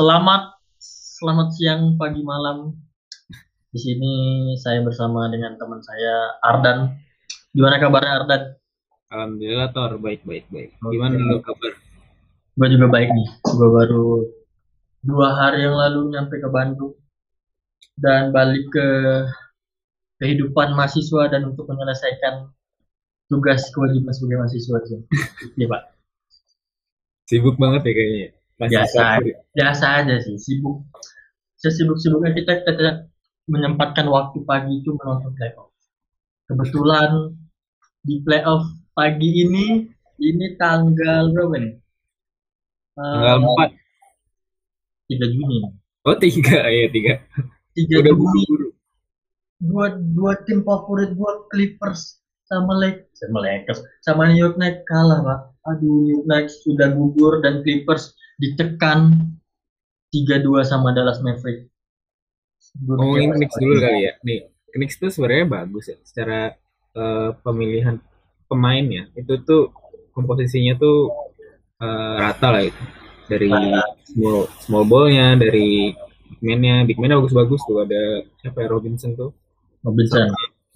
Selamat selamat siang, pagi, malam. Di sini saya bersama dengan teman saya Ardan. Gimana kabarnya Ardan? Alhamdulillah Tor, baik baik baik. Gimana lu kabar? Gue juga baik nih. Gue baru dua hari yang lalu nyampe ke Bandung dan balik ke kehidupan mahasiswa dan untuk menyelesaikan tugas kewajiban sebagai mahasiswa sih. Iya Pak. Sibuk banget ya kayaknya. Biasa, biasa aja sih. Sibuk. Sesibuk-sibuknya kita kita menyempatkan waktu pagi itu menonton playoff. Kebetulan di playoff pagi ini ini tanggal berapa nih? Tanggal Eh, 4. 3 Juni. Oh tiga ya tiga. 3 Udah Juni dua dua tim favorit gua Clippers sama Lakers sama Lakers sama New York Knicks kalah pak aduh New York Knicks sudah gugur dan Clippers ditekan 3-2 sama Dallas Mavericks Ngomongin kecewa Knicks dulu kali ya. Nih, Knicks tuh sebenarnya bagus ya. Secara eh, pemilihan pemainnya itu tuh komposisinya tuh eh, rata lah itu. Dari small small ballnya, dari big man-nya, big man bagus-bagus tuh. Ada siapa ya Robinson tuh. Robinson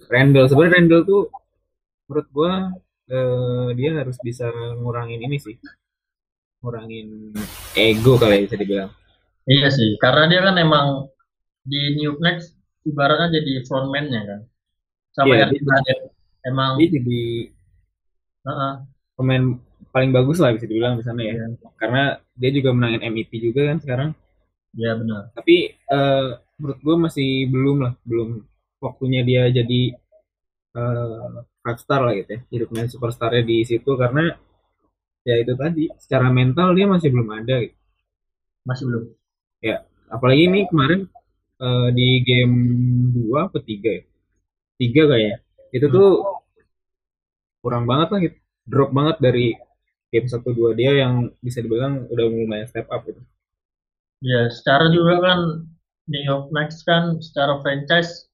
Randall sebenarnya Randall tuh menurut gua eh, dia harus bisa ngurangin ini sih ngurangin ego kali ya bisa dibilang. Iya sih karena dia kan emang di New Knicks ibaratnya jadi frontman-nya kan. Sama RJ dia- emang dia jadi heeh, pemain paling bagus lah bisa dibilang di sana ya. Iya. Karena dia juga menangin MVP juga kan sekarang. Iya, benar. Tapi eh, menurut gua masih belum lah belum waktunya dia jadi eh five star lah gitu ya jadi pemain superstarnya di situ. Karena ya itu tadi secara mental dia masih belum ada gitu. masih belum Ya, apalagi ini kemarin eh, di game 2 atau 3 ya? 3 kayaknya. Itu tuh kurang banget lah gitu. Drop banget dari game 1 2 dia yang bisa dibilang udah lumayan step up gitu. Ya, secara juga kan New York Knicks kan secara franchise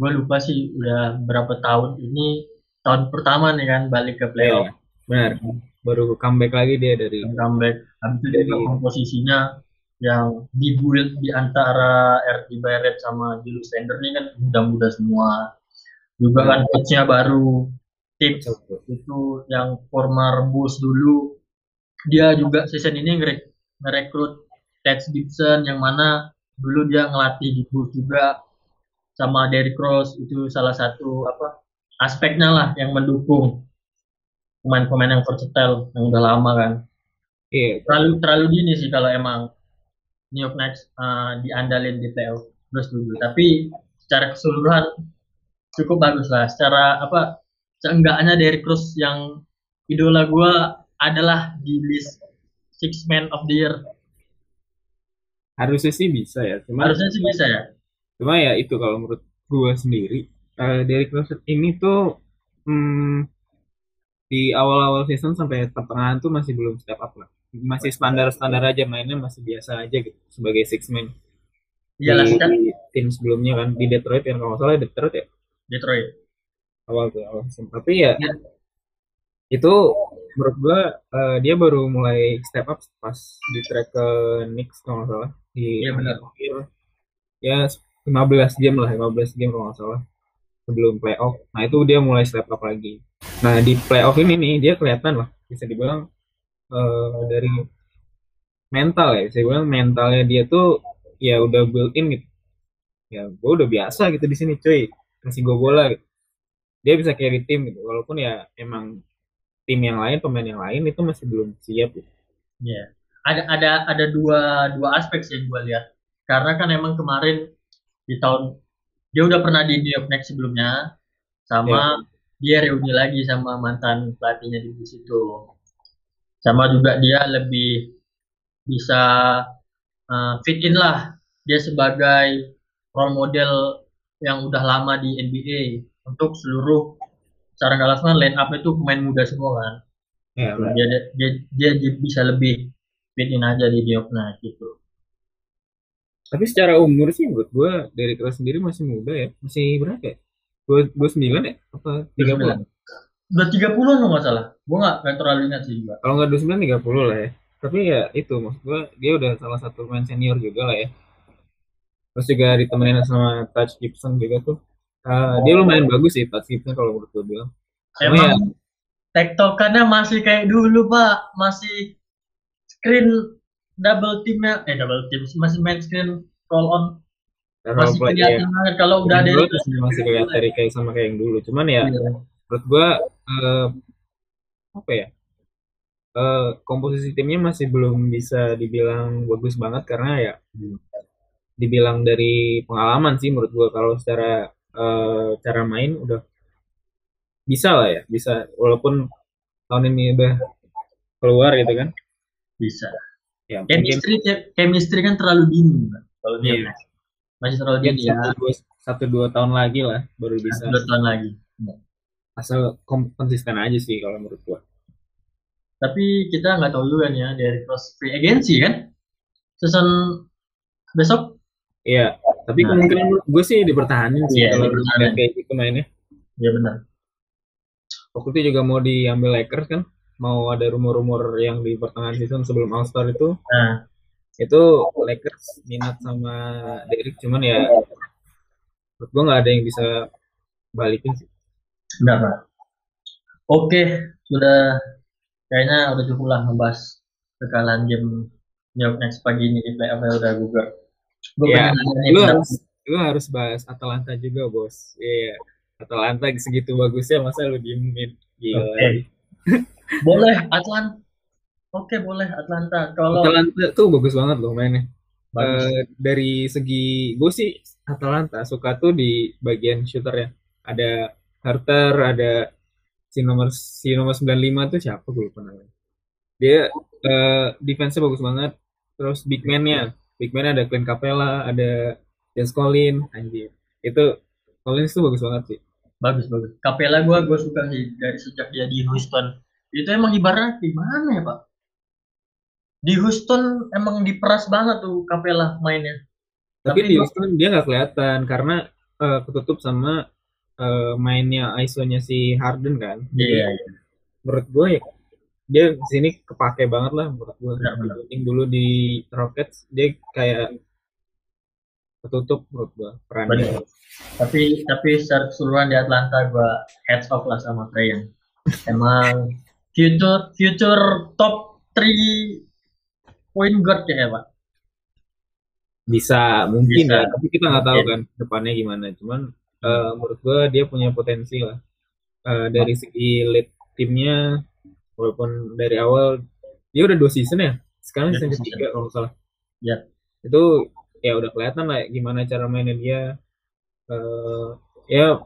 gue lupa sih udah berapa tahun ini tahun pertama nih kan balik ke playoff Iya, benar. Baru comeback lagi dia dari comeback. Habis juga Dari- komposisinya yang dibuild di antara RJ Barrett sama Julius Randle ini kan muda-muda semua. Juga kan coachnya baru tips itu yang former Bulls dulu. Dia juga season ini ngerek- ngerekrut Ted Gibson yang mana dulu dia ngelatih di Bulls juga sama Derrick Rose. Itu salah satu apa aspeknya lah yang mendukung pemain-pemain yang versatile yang udah lama kan. Iya, terlalu terlalu dini sih kalau emang New York Knicks uh, diandalin di playoff. Gue setuju tapi secara keseluruhan cukup bagus lah. Secara apa seenggaknya Derrick Rose yang idola gue adalah di list six man of the year. Harusnya sih bisa ya. Cuma harusnya sih bisa ya. Cuma ya itu kalau menurut gua sendiri eh Derrick Rose ini tuh hmm, di awal-awal season sampai pertengahan tuh masih belum step up lah. Masih standar-standar aja mainnya masih biasa aja gitu sebagai six man. iyalah di kan tim sebelumnya kan di Detroit yang kalau salah Detroit ya Detroit awal tuh awal musim. tapi ya Ya. itu menurut gua eh, dia baru mulai step up pas di track ke Knicks kalau nggak salah di Iya, benar. akhir ya 15 game lah 15 game kalau nggak salah sebelum playoff. Nah itu dia mulai step up lagi. Nah di playoff ini nih dia kelihatan lah. Bisa dibilang eh, dari mental ya. Bisa dibilang mentalnya dia tuh ya udah built in gitu. Ya gue udah biasa gitu di sini cuy. Kasih gue bola gitu. Dia bisa carry tim gitu. Walaupun ya emang tim yang lain pemain yang lain itu masih belum siap gitu. Iya. Ada ada ada dua dua aspek sih yang gue lihat. Karena kan emang kemarin di tahun dia udah pernah di New York Knicks sebelumnya sama dia reuni lagi sama mantan pelatihnya di situ. Sama juga dia lebih bisa uh, fit in lah dia sebagai role model yang udah lama di NBA untuk seluruh secara nggak langsung line up itu pemain muda semua kan ya benar. dia, dia dia dia bisa lebih fit in aja di New York Knicks gitu tapi secara umur sih menurut gue dari kelas sendiri masih muda ya. Masih berapa ya? Dua dua sembilan ya? Apa tiga puluh? Udah tiga puluh nggak salah? Gue nggak nggak terlalu ingat sih juga kalau nggak dua sembilan tiga puluh lah ya. Tapi ya itu maksud gue dia udah salah satu main senior juga lah ya. Terus juga ditemenin sama Touch Gibson juga tuh. Uh, dia lumayan bagus sih Touch Gibson kalau menurut gue bilang. Emang tektokannya masih kayak dulu pak, masih screen double teamnya, eh double team. Masih main screen roll on. Ya, masih kelihatan ya. banget kalau udah ada Dulu masih, kelihatan dari kayak sama kayak yang dulu. Cuman ya Iya. menurut gua eh, apa ya? Eh, komposisi timnya masih belum bisa dibilang bagus banget karena ya dibilang dari pengalaman sih menurut gua. Kalau secara eh, cara main udah bisa lah ya bisa. Walaupun tahun ini udah keluar gitu kan. Bisa. Ya mungkin Chemistry chemistry kan terlalu dini kalau dia Iya. main. masih terlalu dini ya satu dua, satu dua tahun lagi lah baru bisa dua tahun lagi. asal konsisten aja sih kalau menurut gua Tapi kita nggak tahu juga nih ya dari cross free agency kan season besok Iya, tapi Nah. kemungkinan gue sih dipertahanin sih Iya, kalau dipertahanin. lihat kayak gitu mainnya. ya benar. Waktu itu juga mau diambil Lakers kan, mau ada rumor-rumor yang di pertengahan season sebelum All Star itu, Nah itu Lakers minat sama Derrick, cuman ya menurut gue nggak ada yang bisa balikin sih. Enggak, Pak. Oke, sudah kayaknya udah cukup lah ngebahas kekalahan game New York Knicks pagi ini di playoff ya udah. Gue Iya, Lu harus lu harus bahas Atalanta juga bos. Iya, Atalanta segitu bagusnya masa lu diemin? Gila. Oke. boleh Atlanta. Oke, boleh Atlanta. Kalau Atalanta tuh bagus banget loh mainnya. bagus. Eh, dari segi gue sih Atalanta suka tuh di bagian shooter ya. Ada Carter, ada si nomor si nomor 95 tuh siapa gue lupa namanya. Dia eh defense-nya bagus banget. Terus big man-nya, big man ada Clint Capella, ada James Collins, anjir. Itu Collins tuh bagus banget sih. Bagus bagus. Capella gue gue suka sih dari sejak dia di Houston. Itu emang ibaratnya gimana ya Pak? Di Houston emang diperas banget tuh Capella mainnya. Tapi Tapi di gua- Houston dia nggak kelihatan karena eh, ketutup sama eh, mainnya ISO-nya si Harden kan. Iya. iya. menurut gue ya dia di sini kepake banget lah menurut gue dulu di Rockets dia kayak ketutup menurut gue perannya. Tapi tapi secara keseluruhan di Atlanta gue heads off lah sama Trey Young. Emang future future top 3 point guard ya Pak. bisa mungkin Bisa. ya tapi kita nggak tahu Mungkin. kan depannya gimana cuman eh, menurut gue dia punya potensi lah Eh, dari segi lead timnya walaupun dari awal dia udah dua season ya sekarang Iya, season ketiga kalau salah Ya. itu ya udah kelihatan lah gimana cara mainnya dia Eh, ya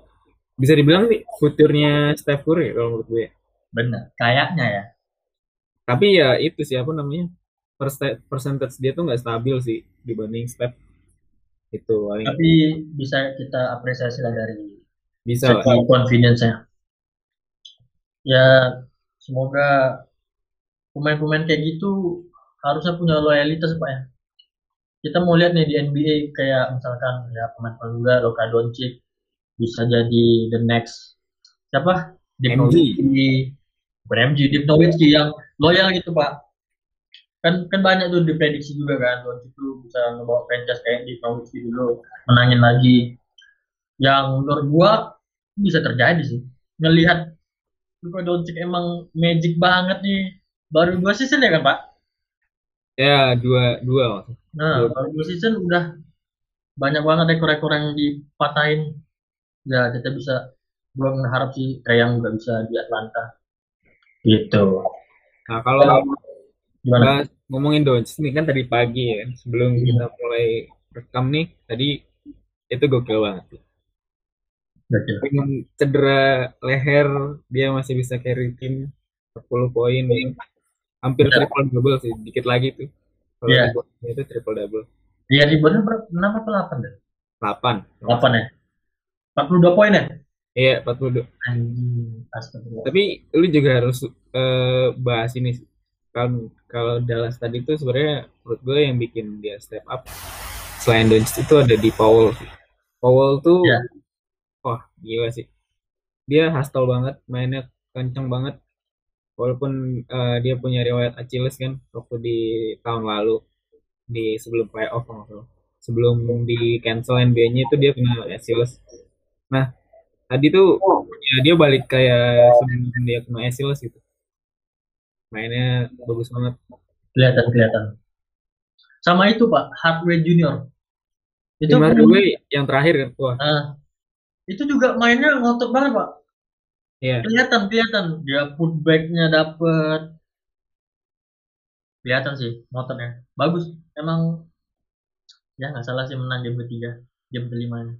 bisa dibilang nih futurnya Steph Curry kalau menurut gue Benar. Kayaknya ya. tapi ya itu siapa namanya percentage dia tuh nggak stabil sih dibanding Steph itu paling Tapi bisa kita apresiasi lah dari bisa segi confidence-nya. Ya semoga pemain-pemain kayak gitu harusnya punya loyalitas Pak ya. Kita mau lihat nih di NBA kayak misalkan ya pemain pemuda Luka Doncic bisa jadi the next siapa? Dirk. Nowitzki. Bukan MG, Dirk Nowitzki yang loyal gitu Pak. Kan kan banyak tuh diprediksi juga kan Doncic itu bisa ngebawa franchise kayak Dirk Nowitzki dulu menangin lagi. Yang menurut gua bisa terjadi sih. Ngelihat Luka Doncic emang magic banget nih. Baru dua season ya kan Pak? ya dua dua maksudnya. Nah, Dua. baru dua season udah banyak banget rekor-rekor yang dipatahin. Ya, kita bisa gua mengharap sih kayak yang juga bisa di Atlanta. Gitu. nah kalau Gimana? bahas ngomongin Doncic nih kan tadi pagi ya sebelum Hmm. kita mulai rekam nih tadi itu gokil banget Gokil. dengan cedera leher dia masih bisa carry tim 10 poin hampir triple double sih dikit lagi tuh kalau Iya. reboundnya itu triple double Dia reboundnya berapa? 6 atau 8 deh? 8 8 ya? 42 poin ya? iya 42 Anjing, astagfirullah. tapi lu juga harus eh, bahas ini kan kalau Dallas tadi tuh sebenarnya menurut gue yang bikin dia step up selain Doncic itu ada di Powell. Powell tuh Iya. wah gila sih dia hustle banget mainnya kenceng banget walaupun uh, dia punya riwayat Achilles kan waktu di tahun lalu di sebelum playoff kalau sebelum di cancel NBA-nya itu dia kena Achilles. Nah tadi tuh ya dia balik kayak sebelum dia kena Achilles gitu. Mainnya bagus banget. Kelihatan kelihatan. Sama itu pak Hardway Junior. Itu Hardway yang terakhir kan? Wah. Uh, itu juga mainnya ngotot banget pak Iya. Kelihatan, kelihatan. Dia putbacknya dapet. Kelihatan sih motornya. Bagus. Emang ya nggak salah sih menang game ketiga, game kelima.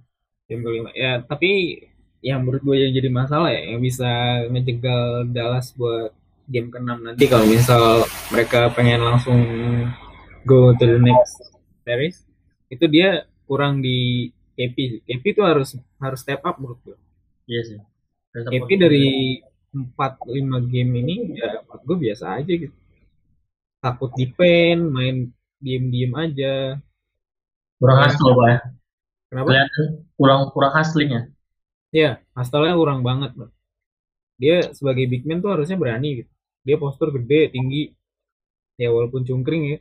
Game kelima. Ya, tapi yang menurut gue yang jadi masalah ya, yang bisa ngejegal Dallas buat game keenam nanti kalau misal mereka pengen langsung go to the next series, itu dia kurang di KP. KP itu harus harus step up menurut gue. Iya sih. Tapi dari 4-5 game ini ya gue biasa aja gitu. Takut di pen, main diem-diem aja. Kurang hasil pak ya. Kenapa? Kelihatan kurang kurang hasilnya. Iya, hasilnya kurang banget. Bang. Dia sebagai big man tuh harusnya berani gitu. Dia postur gede, tinggi. Ya walaupun cungkring ya.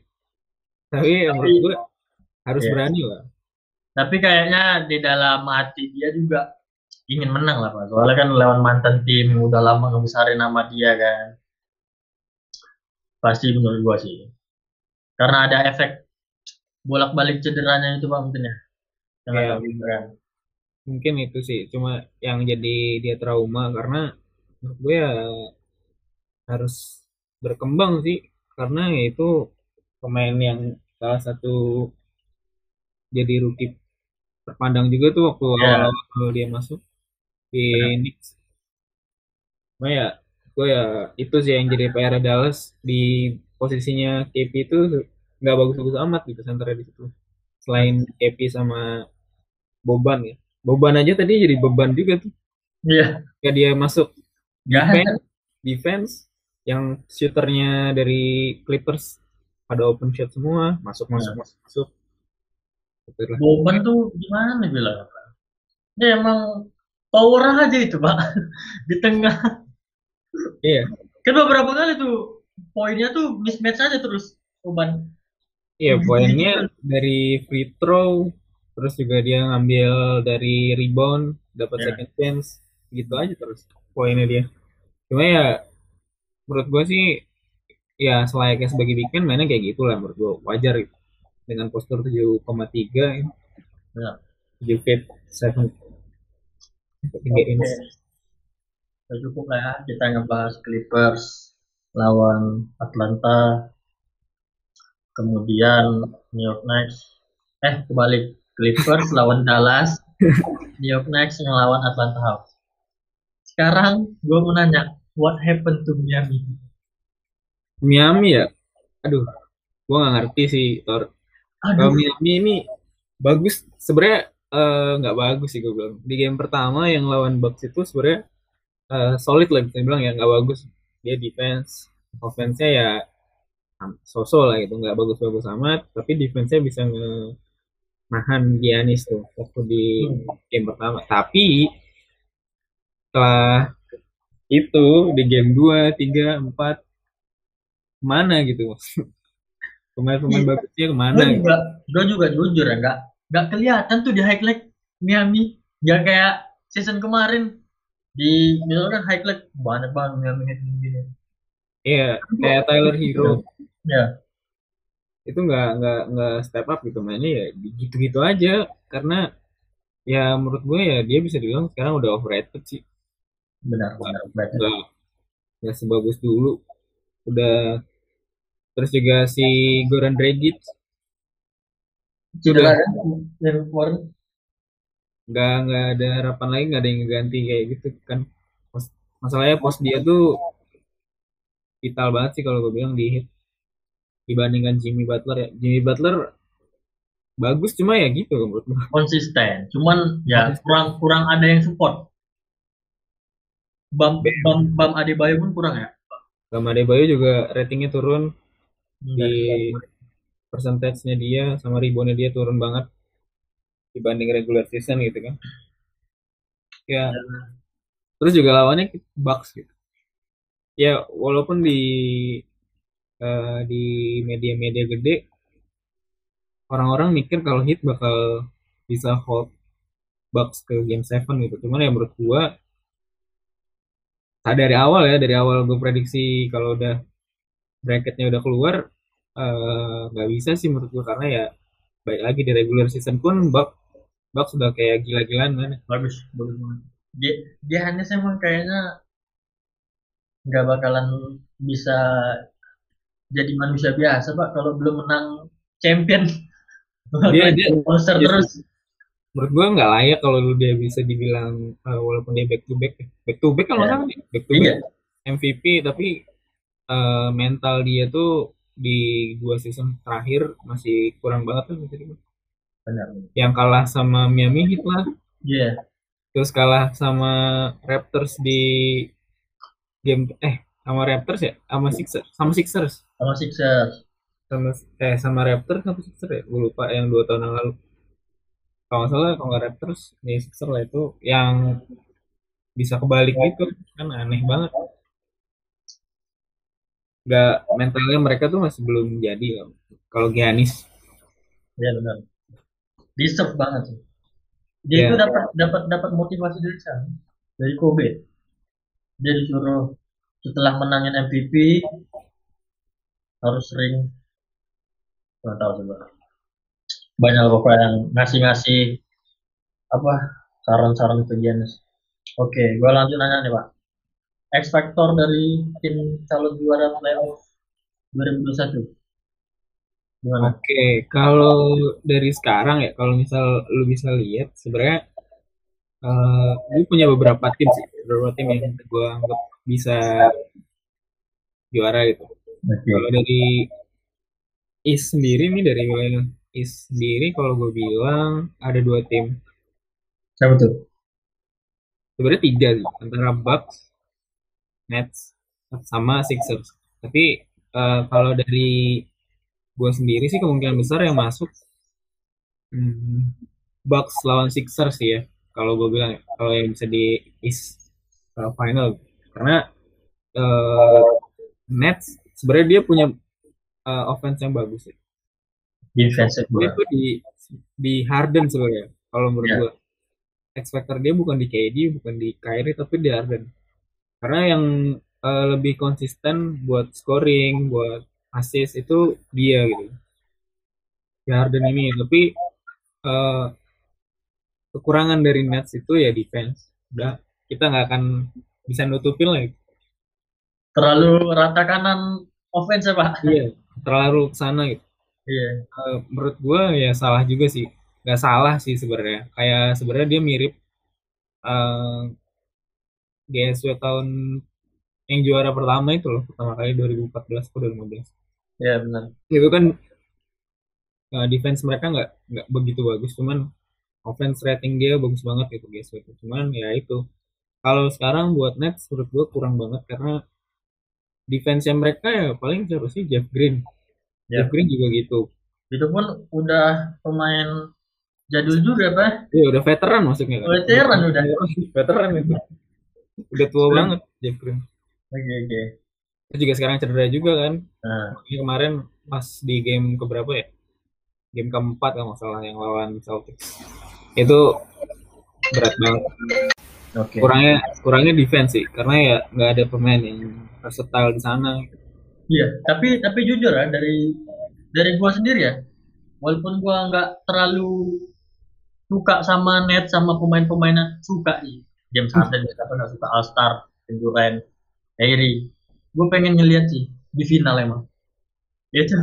Tapi yang menurut gue harus yeah. berani lah. Tapi kayaknya di dalam hati dia juga ingin menang lah Pak. Soalnya kan lawan mantan tim udah lama ngebesarin nama dia kan. Pasti menurut gua sih. Karena ada efek bolak-balik cederanya itu Pak mungkin ya. ya, Mungkin itu sih. Cuma yang jadi dia trauma karena menurut gue ya harus berkembang sih. Karena itu pemain yang salah satu jadi rookie terpandang juga tuh waktu yeah. awal-awal dia masuk di Knicks. Nah ya, gue ya itu sih yang jadi PR Dallas di posisinya KP itu nggak bagus-bagus amat gitu center di situ. Selain KP sama Boban ya. Boban aja tadi jadi beban juga tuh. Iya. Yeah. dia masuk defense, defense yang shooternya dari Clippers pada open shot semua, masuk masuk yeah. masuk masuk. Boban tuh gimana bilang? Dia emang power aja itu pak. Di tengah. Iya. Kan beberapa kali tuh poinnya tuh mismatch aja terus Uban iya poinnya dari free throw terus juga dia ngambil dari rebound dapat yeah. second chance gitu aja terus poinnya dia. Cuma ya menurut gue sih ya selayaknya sebagai big man mainnya kayak gitu lah menurut gue wajar gitu. Dengan postur 7,3 ya. 7 feet 7 Oke. Okay. cukup lah ya kita ngebahas Clippers lawan Atlanta. Kemudian New York Knicks. Eh, kebalik. Clippers lawan Dallas. New York Knicks yang lawan Atlanta Hawks. Sekarang gue mau nanya, what happened to Miami? Miami ya? Aduh, gue gak ngerti sih, Thor. Aduh. Miami ini bagus. Sebenarnya Eh, nggak uh, bagus sih gue bilang. Di game pertama yang lawan Bucks itu sebenarnya uh, solid lah bisa bilang ya. Nggak bagus. Dia defense. Offense-nya ya sosok lah gitu. Nggak bagus-bagus amat. Tapi defense-nya bisa nge nahan Giannis tuh waktu di game pertama. Tapi setelah itu di game 2, 3, 4 ke mana gitu pemain-pemain bagusnya ke mana gue juga, gue juga jujur ya nggak nggak kelihatan tuh di highlight Miami. Nggak kayak season kemarin di misalkan highlight banyak banget Miami gini iya kayak Tyler Hero. Ya itu nggak nggak nggak step up gitu mainnya ya gitu-gitu aja. Karena ya menurut gue ya dia bisa dibilang sekarang udah overrated sih. Benar benar nggak nggak sebagus dulu. Udah terus juga si Goran Dragic. Sudah. Nggak nggak ada harapan lain nggak ada yang ganti kayak gitu kan. Masalahnya pos dia tuh vital banget sih kalau gue bilang di hit. Dibandingkan Jimmy Butler ya. Jimmy Butler bagus cuma ya gitu menurut gue konsisten. Cuman ya kurang kurang ada yang support. Bam Bam Bam Adebayo pun kurang ya? Bam Adebayo juga ratingnya turun di persentasenya dia sama reboundnya dia turun banget dibanding regular season gitu kan. Ya. Terus juga lawannya Bucks gitu. Ya walaupun di uh, di media-media gede orang-orang mikir kalau Heat bakal bisa hold Bucks ke game 7 gitu. Cuman ya menurut gua nah dari awal ya, dari awal gue prediksi kalau udah bracketnya udah keluar eh, nggak uh, bisa sih menurut gua karena ya baik lagi di regular season pun Bucks Bucks sudah kayak gila-gilaan kan. Bagus, bagus banget. Dia, dia hanya emang kayaknya nggak bakalan bisa jadi manusia biasa pak kalau belum menang champion dia dia monster dia, terus menurut gua nggak layak kalau lu dia bisa dibilang uh, walaupun dia back to back back to back kan yeah. masalah back to back yeah. MVP tapi uh, mental dia tuh di dua season terakhir masih kurang banget tuh bisa. Benar. Yang kalah sama Miami Heat lah. Iya. Yeah. Terus kalah sama Raptors di game eh sama Raptors ya, sama Sixers, sama Sixers. Sama Sixers sama eh sama Raptors apa Sixers ya gue lupa yang dua tahun yang lalu kalau nggak salah kalau nggak Raptors nih Sixers lah itu yang bisa kebalik gitu kan aneh banget nggak mentalnya mereka tuh masih belum jadi loh. Kalau Giannis. Ya benar. Deserve banget sih. Dia yeah. itu dapat dapat dapat motivasi dari sana dari Kobe. Dia disuruh setelah menangin MVP harus sering nggak tahu juga banyak bapak yang ngasih-ngasih apa saran-saran ke Giannis. Oke gue lanjut nanya nih pak X factor dari tim calon juara playoff 2021 Gimana? Oke, kalau dari sekarang ya, kalau misal lu bisa lihat, sebenarnya uh, gue punya beberapa tim sih, beberapa tim yang gue anggap bisa juara gitu. Okay. Kalau dari Is sendiri nih dari wilayah Is sendiri kalau gue bilang ada dua tim. Siapa tuh? Sebenarnya tiga sih, antara Bucks, Nets, sama Sixers. Tapi uh, kalau dari gue sendiri sih kemungkinan besar yang masuk hmm, Bucks lawan Sixers sih ya. Kalau gue bilang kalau yang bisa di East uh, final karena uh, Nets sebenarnya dia punya uh, offense yang bagus ya. Defense itu di di Harden sebenarnya kalau menurut yeah. gue. X factor dia bukan di KD, bukan di Kyrie tapi di Harden. Karena yang uh, lebih konsisten buat scoring, buat assist itu dia gitu. Di Harden ini tapi uh, kekurangan dari Nets itu ya defense. Udah kita nggak akan bisa nutupin lah. Terlalu rata kanan offense ya pak? Iya terlalu ke sana gitu. Iya. Uh, menurut gue ya salah juga sih. Gak salah sih sebenarnya. Kayak sebenarnya dia mirip uh, GSW tahun yang juara pertama itu loh pertama kali 2014 atau 2015. Iya yeah, benar. Itu kan uh, defense mereka nggak nggak begitu bagus, cuman offense rating dia bagus banget gitu GSW itu. Cuman ya itu kalau sekarang buat Nets menurut gue kurang banget karena defense yang mereka ya paling sih Jeff Green. Yeah. Jeff Green juga gitu. Itu pun udah pemain jadul juga, Pak. Iya, udah veteran maksudnya kan. Veteran udah. veteran itu. Udah tua banget Jeff Green. Oke, okay, oke. Okay. Itu juga sekarang cedera juga kan. Nah. kemarin pas di game keberapa ya? Game keempat kalau masalah yang lawan Celtics. Itu berat banget. Okay. Kurangnya kurangnya defense sih, karena ya nggak ada pemain yang versatile di sana. Iya, tapi tapi jujur ya dari dari gua sendiri ya, walaupun gua nggak terlalu suka sama net sama pemain-pemain suka nih James Harden kita pernah suka All Star, Durant, Kyrie. Gue pengen ngeliat sih di final emang. Itu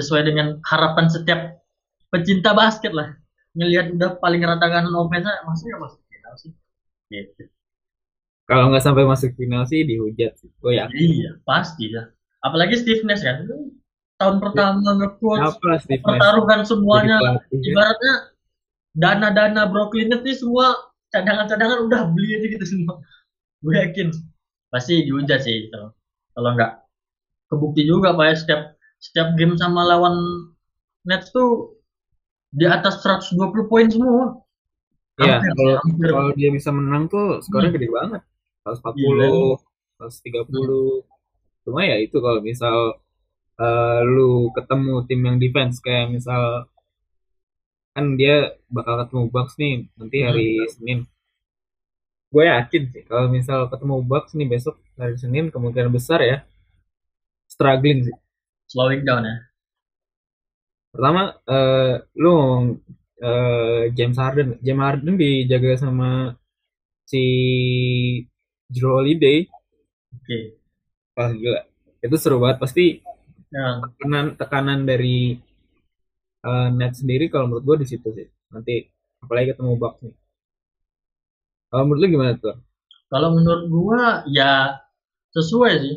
sesuai dengan harapan setiap pecinta basket lah. Ngelihat udah paling rata kanan offense maksudnya masuk final sih. Gitu. Kalau nggak sampai masuk final sih dihujat sih. Oh ya. Iya, pasti ya. Apalagi Steve Nash kan. Tahun pertama nge-coach, pertaruhan semuanya. Ibaratnya dana-dana Brooklyn Nets ini semua cadangan-cadangan udah beli aja gitu semua. Gue yakin pasti dihujat sih itu. Kalau nggak kebukti juga pak ya setiap setiap game sama lawan Nets tuh di atas 120 poin semua. Iya, kalau, kalau dia bisa menang tuh skornya hmm. gede banget. 140. Gila. 130 cuma ya itu kalau misal uh, lu ketemu tim yang defense kayak misal kan dia bakal ketemu Bucks nih nanti hari hmm. Senin gue yakin sih kalau misal ketemu Bucks nih besok hari Senin kemungkinan besar ya struggling sih slowing down ya pertama uh, lu ngomong uh, James Harden James Harden dijaga sama si Drew Holiday oke okay. Wah gila. Itu seru banget pasti ya. tekanan tekanan dari uh, net sendiri kalau menurut gue di situ sih. Nanti apalagi ketemu Bucks nih. Kalau menurut lu gimana tuh? Kalau menurut gue ya sesuai sih.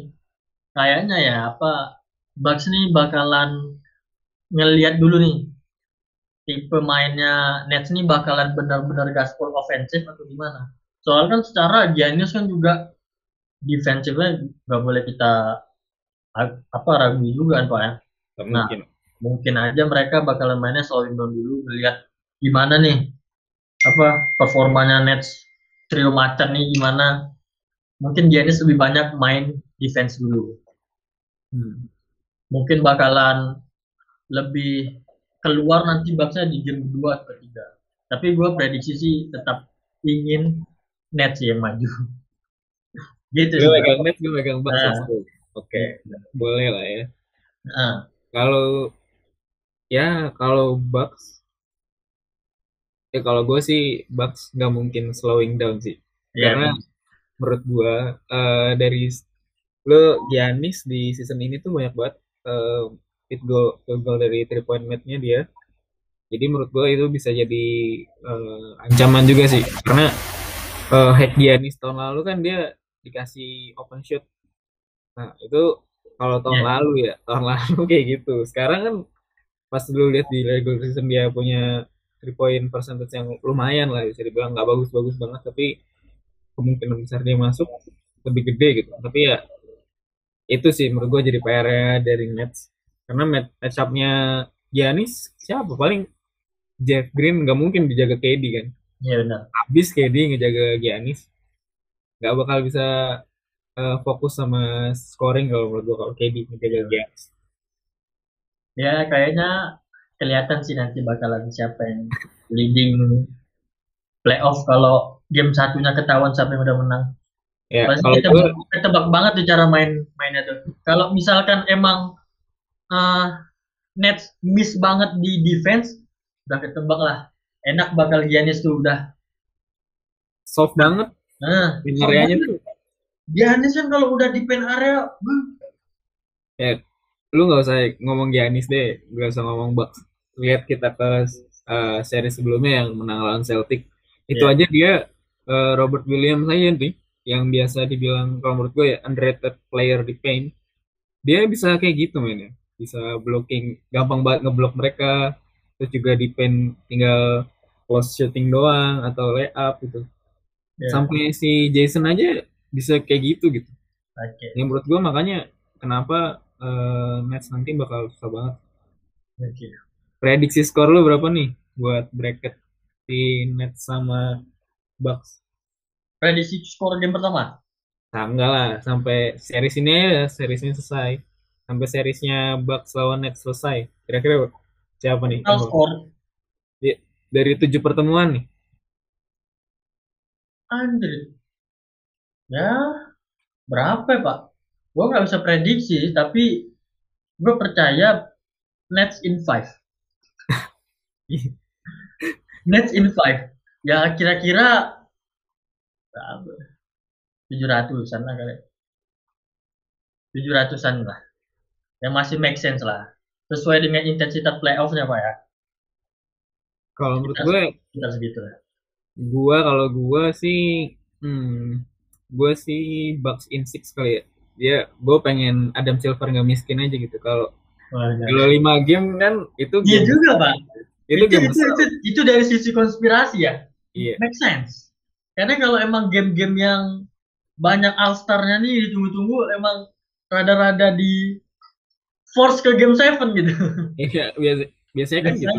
Kayaknya ya apa Bucks nih bakalan ngelihat dulu nih tipe mainnya Nets nih bakalan benar-benar gaspol ofensif atau gimana. Soalnya kan secara Giannis kan juga defensifnya nggak boleh kita apa ragu juga kan pak ya. Nah, mungkin. Mungkin aja mereka bakalan mainnya slowing down dulu melihat gimana nih apa performanya Nets trio macan nih gimana. Mungkin Giannis lebih banyak main defense dulu. Hmm. Mungkin bakalan lebih keluar nanti baksnya di game kedua atau ketiga. Tapi gue prediksi sih tetap ingin Nets yang maju. gitu gue megang net gue megang Bucks nah. oke okay. boleh lah ya nah. kalau ya kalau Bucks ya kalau gue sih Bucks nggak mungkin slowing down sih. Yeah. karena menurut gue uh, dari lo Giannis di season ini tuh banyak banget uh, fit goal field goal dari three point match-nya dia. Jadi menurut gue itu bisa jadi uh, ancaman juga sih. Karena uh, head Giannis tahun lalu kan dia dikasih open shoot. Nah itu kalau tahun yeah. lalu ya tahun lalu kayak gitu. Sekarang kan pas dulu lihat di regular season dia punya three point percentage yang lumayan lah bisa dibilang nggak bagus-bagus banget tapi kemungkinan besar dia masuk lebih gede gitu. Tapi ya itu sih menurut gue jadi PR dari Nets. Karena match up-nya Giannis siapa? Paling Jeff Green nggak mungkin dijaga KD kan? Iya benar. Habis KD ngejaga Giannis nggak bakal bisa uh, fokus sama scoring kalau menurut gue kalau KD menjaga games. Ya kayaknya kelihatan sih nanti bakalan siapa yang leading playoff kalau game satunya ketahuan siapa yang udah menang. Ya, Pasti kita itu... ketebak banget tuh cara main mainnya tuh. Kalau misalkan emang uh, Nets miss banget di defense, udah ketebak lah. Enak bakal Giannis tuh udah soft banget Nah, areanya tuh. Giannis kan kalau udah di pen area, ya lu nggak usah ngomong Giannis deh, nggak usah ngomong Bucks. Lihat kita ke uh, seri sebelumnya yang menang lawan Celtic, itu yeah. aja dia uh, Robert Williams aja nih, yang biasa dibilang kalau menurut gue ya underrated player di paint. Dia bisa kayak gitu mainnya, bisa blocking, gampang banget ngeblok mereka, terus juga di paint tinggal close shooting doang atau layup gitu yeah. sampai si Jason aja bisa kayak gitu gitu okay. yang menurut gue makanya kenapa uh, Nets nanti bakal susah banget. Okay. prediksi skor lu berapa nih buat bracket di Nets sama Bucks? Prediksi skor game pertama? Nah, enggak lah sampai series ini ya series ini selesai. Sampai seriesnya Bucks lawan Nets selesai. Kira-kira siapa nih? Skor dari tujuh pertemuan nih. Andre. Ya, berapa ya, Pak? Gue nggak bisa prediksi, tapi gue percaya Nets in five. Nets in five. Ya kira-kira tujuh ratusan lah kali. Tujuh ratusan lah. Ya masih make sense lah. Sesuai dengan intensitas playoffnya Pak ya. Kalau menurut gue kita segitu lah Gua kalau gua sih hmm, gua sih Bucks in six kali ya. Dia gue pengen Adam Silver nggak miskin aja gitu. Kalau kalau lima game kan itu Iya juga, Bang. Itu, itu, itu, itu, itu dari sisi konspirasi ya. Iya. Make sense. Karena kalau emang game-game yang banyak all star-nya nih ditunggu-tunggu emang rada-rada di force ke game seven gitu. Iya, biasa, biasanya kan gitu.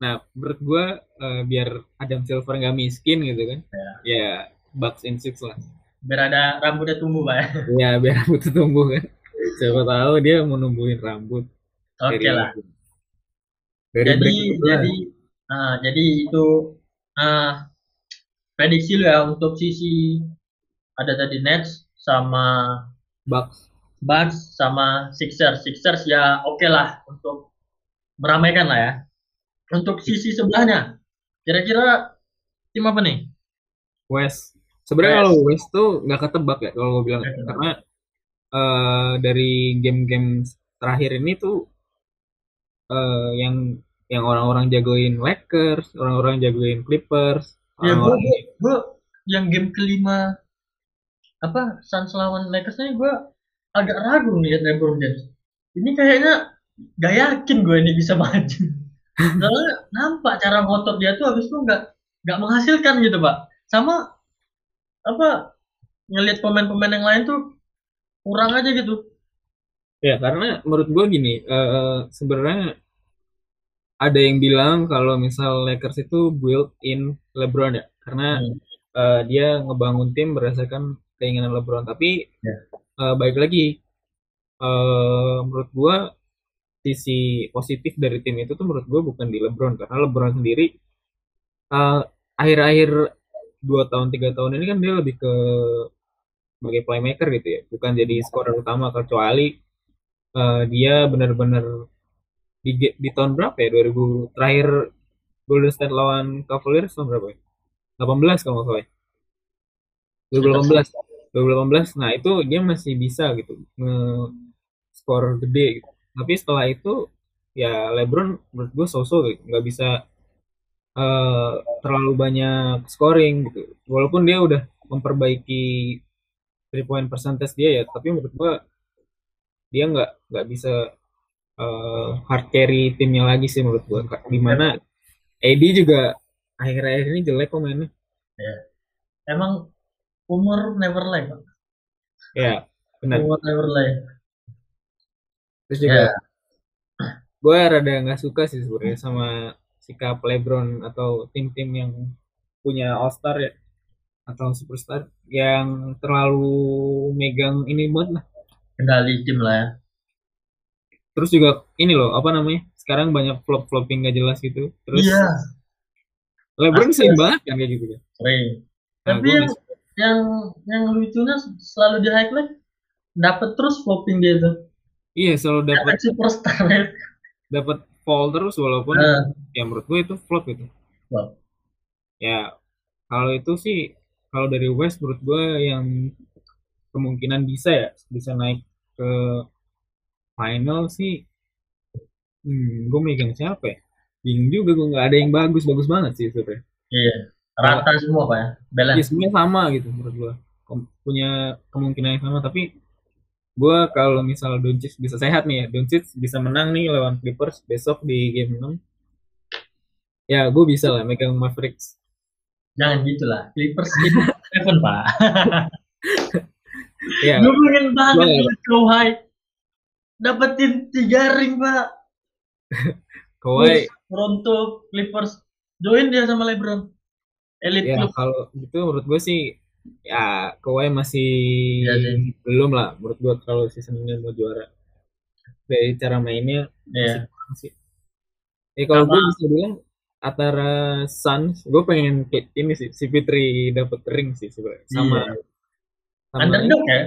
Nah, menurut gue uh, biar Adam Silver nggak miskin gitu kan, yeah. ya Bucks in six lah. Biar ada rambutnya tumbuh pak ya. Biar rambutnya tumbuh kan. Siapa tahu dia mau numbuhin rambut. Oke Dari- lah. dari jadi break itu lah. jadi ah, jadi itu ah, prediksi lu ya untuk sisi ada tadi Nets sama Bucks. Bucks sama Sixers. Sixers ya oke lah untuk meramaikan lah ya. Untuk sisi sebelahnya kira-kira tim apa nih? West sebenarnya kalau West tuh nggak ketebak ya kalau gue bilang. Ketebak. karena eh, dari game-game terakhir ini tuh eh, yang yang orang-orang jagoin Lakers orang-orang jagoin Clippers ya gue gue yang game kelima apa Suns lawan Lakers nih gue agak ragu ngeliat LeBron James. Ini kayaknya gak yakin gue ini bisa maju. Soalnya nampak cara ngotot dia tuh habis itu nggak nggak menghasilkan gitu pak. Sama apa ngelihat pemain-pemain yang lain tuh kurang aja gitu Ya, karena menurut gue gini, eh, sebenarnya ada yang bilang kalau misal Lakers itu built in LeBron ya, karena Hmm. eh, dia ngebangun tim berdasarkan keinginan LeBron. Tapi Ya. eh, baik lagi, eh, menurut gue sisi positif dari tim itu tuh menurut gue bukan di LeBron, karena LeBron sendiri akhir-akhir dua tahun tiga tahun ini kan dia lebih ke sebagai playmaker gitu ya, bukan jadi scorer utama kecuali eh, dia benar-benar di, di tahun berapa ya 2000 terakhir Golden State lawan Cavaliers tahun berapa ya 18 kalau nggak salah ya. 2018 2018 nah itu dia masih bisa gitu nge skor gede gitu. tapi setelah itu ya LeBron menurut gue so-so gitu. nggak bisa eh, terlalu banyak scoring gitu. Walaupun dia udah memperbaiki three point percentage dia ya tapi menurut gue dia nggak nggak bisa eh, hard carry timnya lagi sih menurut gue di mana AD juga akhir-akhir ini jelek kok mainnya. Emang umur never lie Pak. ya benar. Umur never lie. Terus juga ya gue rada nggak suka sih sebenarnya sama sikap LeBron atau tim-tim yang punya All Star ya atau superstar yang terlalu megang ini banget lah. Kendali tim lah ya. Terus juga ini loh apa namanya sekarang banyak flop flopping gak jelas gitu. Terus iya. LeBron sering banget kan kayak gitu kan? Sering. Nah, tapi yang yang yang lucunya selalu di highlight dapat terus flopping dia tuh. Iya selalu dapat dapat superstar ya. Dapat fall terus walaupun Nah, ya menurut gue itu flop gitu. Wow. ya kalau itu sih kalau dari West menurut gue yang kemungkinan bisa ya bisa naik ke final sih hmm, gue megang siapa ya? Bingung juga gue nggak ada yang bagus bagus banget sih sebenarnya. Iya rata semua pak ya. Ya balance semuanya sama gitu menurut gue Kom- punya kemungkinan yang sama tapi gue kalau misal Doncic bisa sehat nih ya Doncic bisa menang nih lawan Clippers besok di game 6 ya gue bisa lah megang Mavericks. Jangan gitulah Clippers di Seven pak. Ya. Gue pengen banget Kawhi dapetin tiga ring pak. Kawhi. Toronto Clippers join dia sama LeBron. Elite ya kalau gitu menurut gue sih ya Kawhi masih Iya sih. belum lah menurut gue kalau season ini mau juara dari cara mainnya Iya. kurang sih ya kalau gue bisa bilang antara Suns gue pengen ini sih si Fitri dapat ring sih sebenarnya sama Iya. sama underdog ya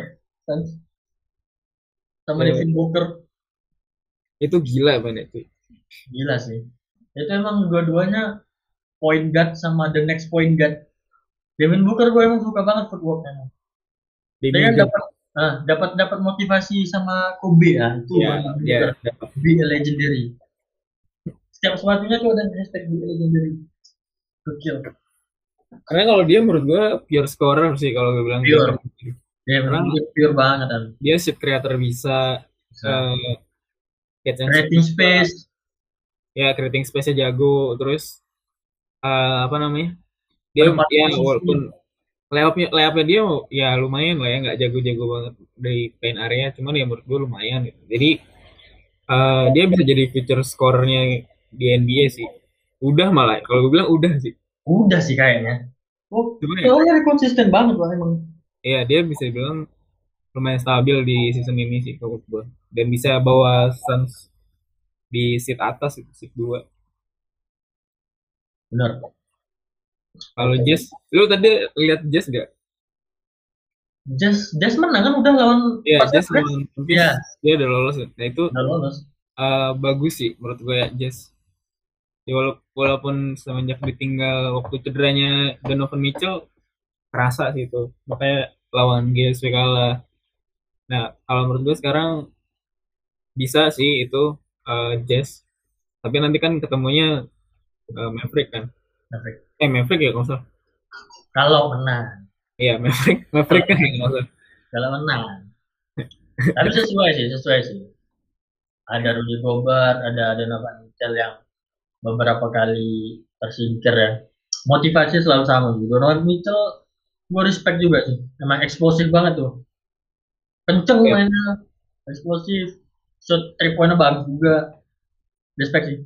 Suns. sama Iya. Devin Booker itu gila banget cuy gila sih itu emang dua-duanya point guard sama the next point guard Devin Booker gue emang suka banget footwork emang. Dia kan dapat ah, dapat dapat motivasi sama Kobe ya itu ya, ya, dapat. be a legendary. Setiap sepatunya tuh ada hashtag be a legendary. Gokil. Karena kalau dia menurut gue pure scorer sih kalau gue bilang. Pure. dia Karena- emang dia pure banget kan dia shot creator bisa and creating shoot. space. Ya creating space-nya jago terus eh, apa namanya dia posisi. walaupun layupnya layupnya dia ya lumayan lah ya nggak jago-jago banget dari paint area cuman ya menurut gue lumayan gitu. jadi eh, dia bisa jadi future scorernya di NBA sih udah malah kalau gue bilang udah sih udah sih kayaknya oh Cuman ya- soalnya konsisten banget lah emang Iya, dia bisa dibilang lumayan stabil di season ini sih kalau menurut gue. Dan bisa bawa Suns di seat atas itu seat 2. Benar. Kalau Jazz, lu tadi lihat Jazz gak? Jazz, Jazz menang kan udah lawan Iya, Jazz Everett. lawan Iya. dia udah lolos. Nah itu Udah lolos. uh, bagus sih menurut gue ya Jazz. Ya, wala- walaupun semenjak ditinggal waktu cederanya Donovan Mitchell, kerasa sih itu. Makanya lawan GSW kalah. Nah, kalau menurut gue sekarang bisa sih itu uh, Jazz. Tapi nanti kan ketemunya uh, Maverick kan. Maverick. Eh Maverick ya kalau. Kalau menang, Iya Maverick, Maverick kan ya kalau menang. Tapi sesuai sih, sesuai sih. Ada Rudy Gobert, ada ada Donovan Mitchell yang beberapa kali tersingkir ya. Motivasi selalu sama gitu. Donovan Mitchell gue respect juga sih. Emang eksplosif banget tuh. Kenceng Iya. mainnya, eksplosif. Shot three pointnya bagus juga. Respect sih.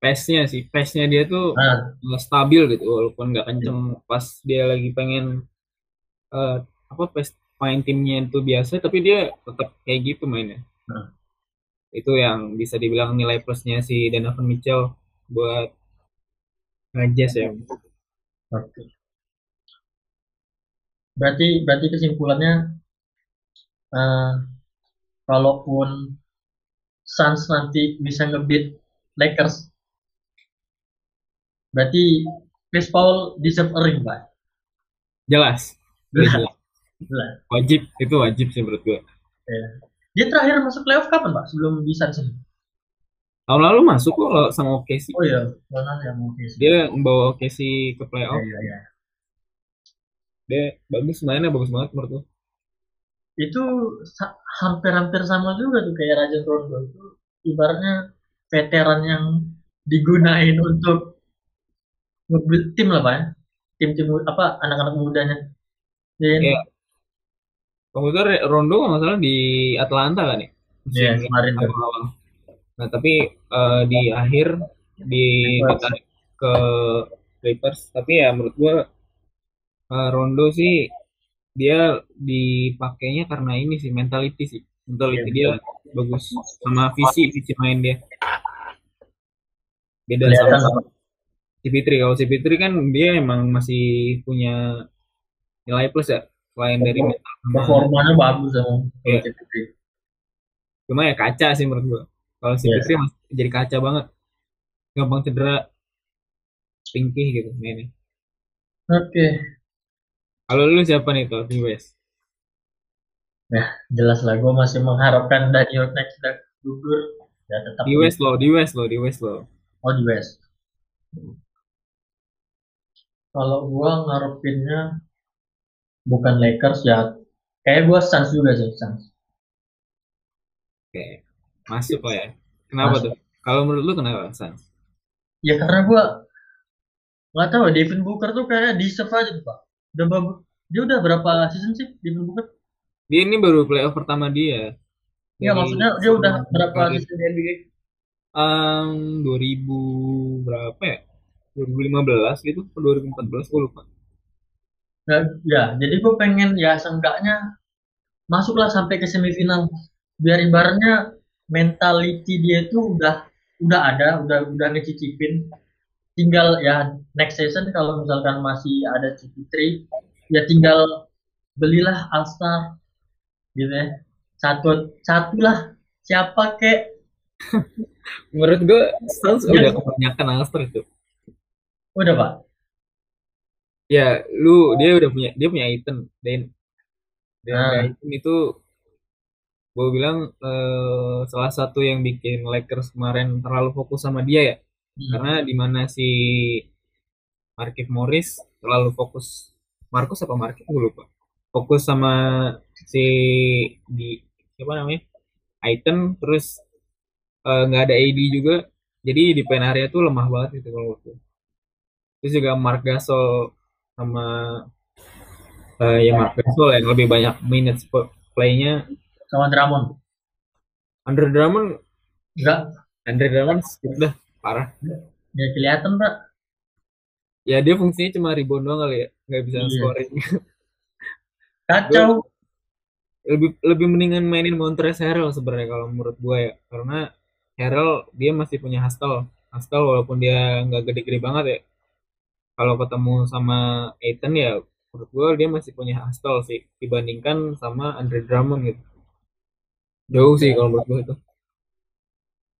Pace-nya sih, pace-nya dia tuh Nah, uh, stabil gitu walaupun nggak kenceng pas dia lagi pengen uh, apa pace main timnya itu biasa tapi dia tetap kayak gitu mainnya. nah. Itu yang bisa dibilang nilai plusnya si Donovan Mitchell buat Jazz ya. Oke. Berarti berarti kesimpulannya eh, kalaupun Suns nanti bisa ngebit Lakers, berarti Chris Paul deserve a ring, Pak. Jelas. Jelas. Jelas. Wajib, itu wajib sih menurut gue. Ya. Dia terakhir masuk playoff kapan, Pak? Sebelum di Suns? Tahun lalu masuk kok sama OKC. Oh iya, mana yang mungkin sih. Dia membawa OKC ke Iya, playoff. iya, iya. Dia bagus mainnya bagus banget menurut gue. Itu hampir-hampir sama juga tuh kayak Rajon Rondo itu ibaratnya veteran yang digunain untuk nge-build tim lah Pak ya. Tim-tim apa anak-anak mudanya. Kan? Iya. Komputer Rondo nggak salah di Atlanta kan ya? Iya, kemarin tuh. awal-awal. Nah tapi eh, di akhir di ditarik ke Clippers. Tapi ya menurut gua eh, Rondo sih dia dipakainya karena ini sih mentality sih. Mentality Iya, dia bagus sama visi visi main dia. Beda sama. CP3. Kalau CP3 kan dia emang masih punya nilai plus ya selain dari mental sama performanya bagus Iya. CP3. cuma ya kaca sih menurut gua. Kalau Iya. CP3 masih jadi kaca banget. Gampang cedera. Tingkih gitu mainnya. Oke, Kalau lu siapa nih tuh West? jelas lah gue masih mengharapkan Daniel next dan gugur ya tetap Di West lo, di West lo, di West lo. Oh di West. Kalau gua ngarepinnya bukan Lakers ya, kayak gua Suns juga sih Suns. Oke. Masuk lah ya. Kenapa Masuk. tuh? Kalau menurut lu kenapa Suns? Ya karena gua nggak tahu Devin Booker tuh kayak deserve aja tuh pak. Udah bagus. Dia udah berapa season sih Devin Booker? Dia ini baru playoff pertama dia. Iya maksudnya dia udah berapa season di NBA? Um, 2000 berapa ya? 2015 gitu, atau 2014 gue lupa. Nah, ya jadi gue pengen ya seenggaknya masuklah sampai ke semifinal. Biar ibaratnya mentality dia itu udah udah ada, udah udah ngecicipin. Tinggal ya next season kalau misalkan masih ada CP3 ya tinggal belilah All Star gitu ya. Satu satu lah siapa kek Menurut gue Suns Ya. udah kebanyakan All-Star itu. Udah pak. Ya, lu dia udah punya dia punya Aiton dan dan Nah. Aiton itu gue bilang eh, salah satu yang bikin Lakers kemarin terlalu fokus sama dia ya. Hmm. karena di mana si Markif Morris terlalu fokus Marcus apa Markif? Gue lupa. Fokus sama si di siapa namanya? Aiton terus eh, nggak ada AD juga. Jadi di pen area tuh lemah banget gitu kalau waktu terus juga Mark Gasol sama eh, ya Mark Gasol yang lebih banyak minutes play-nya Sama Drummond. Andre Drummond Enggak, Andre Drummond skip dah parah ya kelihatan pak. ya dia fungsinya cuma rebound doang kali ya nggak bisa Iya. scoring Kacau. lebih lebih mendingan mainin Montrezl Harrell sebenarnya kalau menurut gue ya karena Harrell dia masih punya hustle hustle walaupun dia nggak gede-gede banget ya kalau ketemu sama Aiton ya menurut gue dia masih punya hustle sih dibandingkan sama Andre Drummond gitu. Jauh sih kalau menurut gue itu.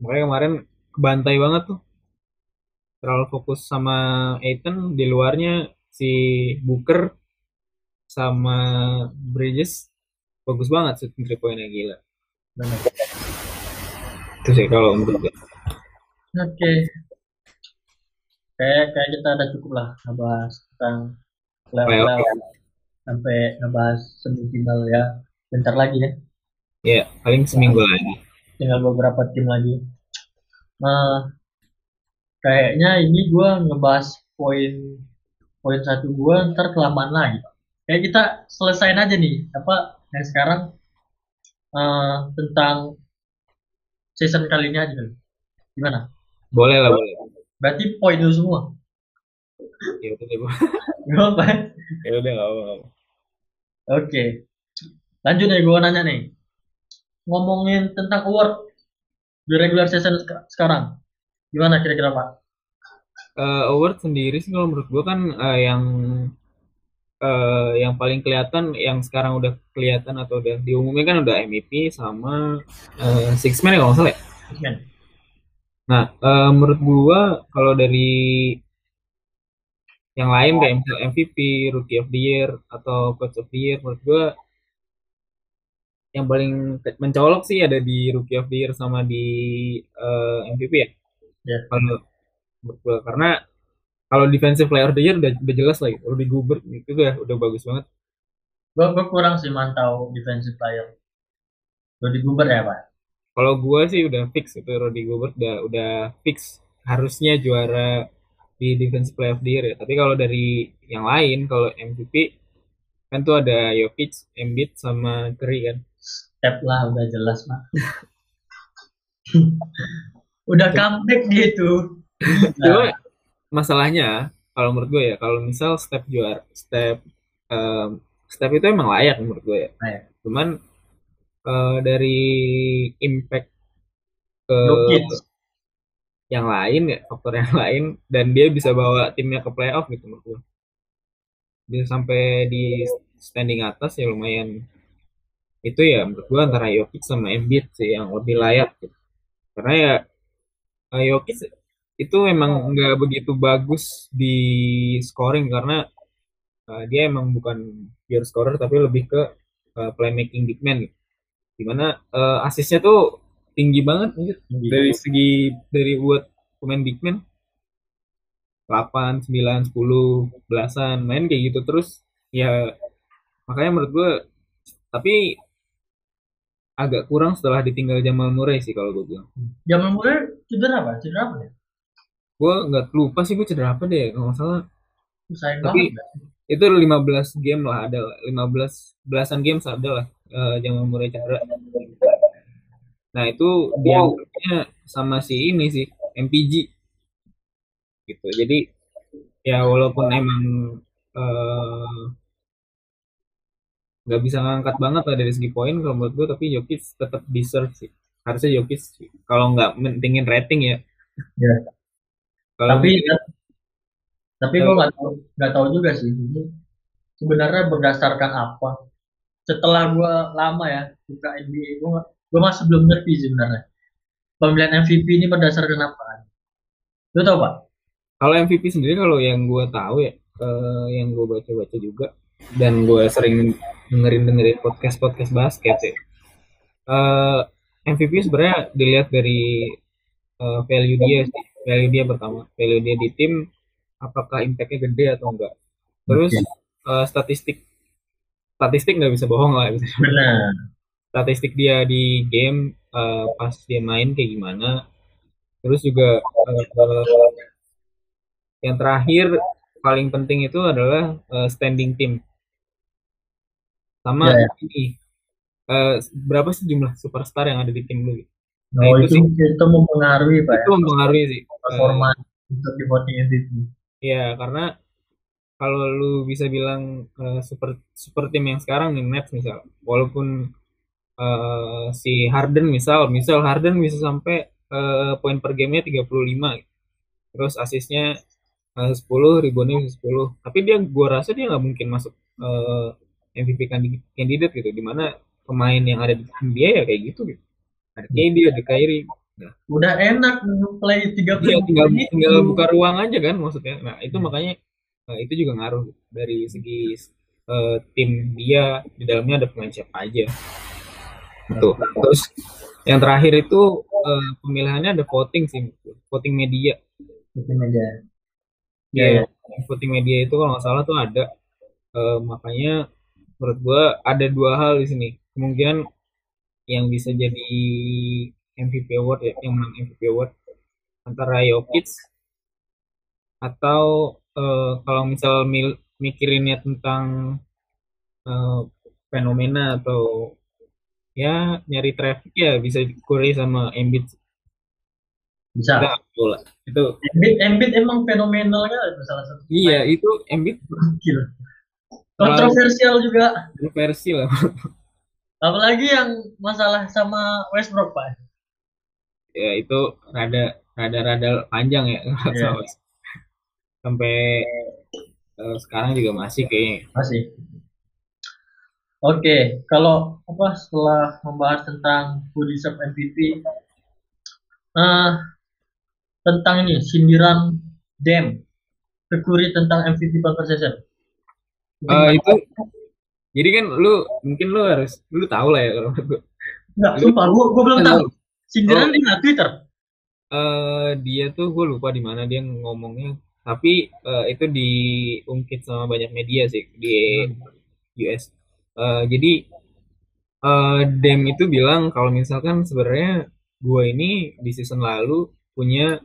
Makanya kemarin kebantai banget tuh. Terlalu fokus sama Aiton di luarnya si Booker sama Bridges bagus banget shooting three pointnya gila. Benar. itu sih kalau menurut gue Oke. Kayak kayak kita udah cukup lah ngebahas tentang level sampai ngebahas semifinal ya. Bentar lagi ya. ya paling seminggu lagi Tinggal beberapa tim lagi. Nah, kayaknya ini gua ngebahas poin poin satu gua ntar kelamaan lagi. Kayak kita selesain aja nih apa yang sekarang eh, tentang season kali ini aja. Gimana? boleh lah boleh Berarti poin lu semua. ya udah deh Bu. Gak apa ya udah nggak apa nggak apa. Oke. Lanjut nih, gue nanya nih. Ngomongin tentang award di regular season sek- sekarang. Gimana kira-kira Pak? Eh, award sendiri sih kalau menurut gue kan eh, yang eh, yang paling kelihatan yang sekarang udah kelihatan atau udah diumumin kan udah MVP sama eh, Six Man ya kalau nggak salah ya. Nah, eh, menurut gua kalau dari yang lain kayak misal MVP, Rookie of the Year atau Coach of the Year, menurut gua yang paling mencolok sih ada di Rookie of the Year sama di eh, MVP ya. Ya. Kalau menurut gua karena kalau Defensive Player of the Year udah, udah jelas lah gitu. Rudy Gobert itu udah udah bagus banget. Gue gue kurang sih mantau defensive player. Rudy Gobert ya Pak? Kalau gua sih udah fix itu Rudy Gobert udah udah fix harusnya juara di Defensive Player of the Year ya. Tapi kalau dari yang lain kalau MVP kan tuh ada Jokic, Embiid sama Curry kan. Step lah udah jelas Pak. udah comeback gitu. Cuma masalahnya kalau menurut gue ya kalau misal step juara step em, step itu emang layak menurut gue ya. Layak. Cuman eh, dari impact ke Jokic. yang lain ya faktor yang lain dan dia bisa bawa timnya ke playoff gitu menurut gue bisa sampai di standing atas ya lumayan itu ya menurut gue antara Jokic sama Embiid sih yang lebih layak gitu. karena ya eh, Jokic itu emang nggak begitu bagus di scoring karena eh, dia emang bukan pure scorer tapi lebih ke eh, playmaking big man gitu. Di mana eh, asisnya tuh tinggi banget anjir dari segi dari buat pemain big man 8, 9, 10, belasan main kayak gitu terus ya makanya menurut gue tapi agak kurang setelah ditinggal Jamal Murray sih kalau gue bilang Jamal Murray cedera apa? Cedera apa ya? gue nggak lupa sih gue cedera apa deh kalau nggak salah Sayang Tapi- banget. itu 15 game lah ada lah. 15 belasan game ada lah eh, Jamal Murray cedera nah itu dia sama si ini sih MPG gitu. Jadi ya walaupun emang eh, nggak bisa ngangkat banget lah dari segi poin kalau menurut gue tapi Jokic tetap deserve sih. Harusnya Jokic kalau nggak mentingin rating ya. Ya. kalau Tapi mentingin- tapi gue nggak tahu nggak tahu juga sih. Ini sebenarnya berdasarkan apa setelah gue lama ya buka NBA gue gue masih belum ngerti sebenarnya pemilihan MVP ini berdasarkan apa lu tau pak Kalau MVP sendiri kalau yang gue tahu ya, eh, yang gue baca-baca juga dan gue sering dengerin dengerin podcast podcast basket ya. Eh, MVP sebenarnya dilihat dari eh, value dia sih, value dia pertama, value dia di tim, apakah impactnya gede atau enggak. Terus eh, statistik, statistik nggak bisa bohong lah. gitu. benar Statistik dia di game eh, pas dia main kayak gimana. Terus juga eh, yang terakhir paling penting itu adalah eh, standing team. Sama Ya, ya. ini eh, berapa sih jumlah superstar yang ada di tim lu? Nah, oh, itu itu itu mempengaruhi pak Itu ya mempengaruhi sih. Performa untuk di voting MVP Iya, karena kalau lu bisa bilang uh, super super tim yang sekarang nih Nets misal. Walaupun uh, si Harden misal misal Harden bisa sampai uh, poin per gamenya 35 terus asisnya uh, 10 reboundnya bisa 10 tapi dia gua rasa dia nggak mungkin masuk uh, MVP candidate gitu. Di mana pemain yang ada di dia ya kayak gitu gitu. Ada KD ada Kyrie. Nah, udah enak play tiga ya, tinggal tinggal buka ruang aja kan maksudnya. Nah itu hmm. makanya uh, itu juga ngaruh dari segi uh, tim dia di dalamnya ada pemain siapa aja Tuh. Terus yang terakhir itu uh, pemilihannya ada voting sih, voting media. Voting media. Ya, yeah, yeah. voting media itu kalau nggak salah tuh ada. Uh, makanya menurut gua ada dua hal di sini. Kemungkinan yang bisa jadi MVP award ya, yang menang MVP award antara Jokic atau uh, kalau misal mil mikirinnya tentang uh, fenomena atau ya nyari traffic ya bisa Curry sama Embiid bisa. Nah, bola. Itu. Embiid Embiid emang fenomenalnya salah satu. Iya itu gila. Kontroversial juga. kontroversial. Apalagi yang masalah sama Westbrook pak. Ya itu rada rada rada panjang ya. Yeah. Sampai uh, sekarang juga masih kayaknya masih Oke, kalau apa setelah membahas tentang deserve MVP, uh, tentang ini sindiran Dem kekuri tentang MVP conversation. Uh, itu jadi kan lu mungkin lu harus lu tahu lah ya kalau. Enggak, sumpah gua, gua belum tahu. Sindiran oh. di Twitter. Uh, dia tuh gue lupa di mana dia ngomongnya tapi uh, itu diungkit sama banyak media sih di hmm. US uh, jadi uh, Dem itu bilang kalau misalkan sebenarnya gue ini di season lalu punya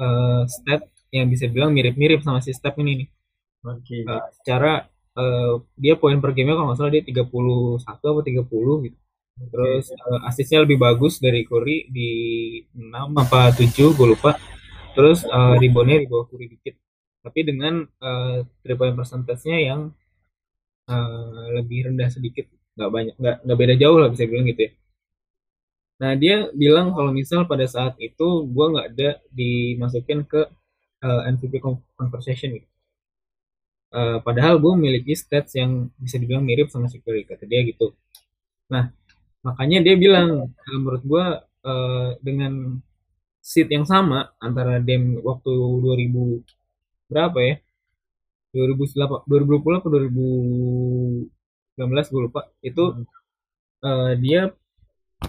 uh, stat yang bisa bilang mirip-mirip sama si Step ini nih. Okay. Uh, secara uh, dia poin per game kalau nggak salah dia 31 atau 30 gitu. Terus uh, asisnya lebih bagus dari Curry di 6 apa 7 gue lupa. Terus uh, reboundnya di bawah Curry dikit. Tapi dengan uh, 3 point yang uh, lebih rendah sedikit. Nggak banyak nggak nggak beda jauh lah bisa bilang gitu ya. Nah dia bilang kalau misal pada saat itu gue nggak ada dimasukin ke uh, MVP conversation gitu. Uh, padahal gue memiliki stats yang bisa dibilang mirip sama si kata dia gitu. Nah makanya dia bilang menurut gue uh, dengan seat yang sama antara Dem waktu 2000 berapa ya? 2008 2020 atau 2019 gue lupa. Itu hmm. uh, dia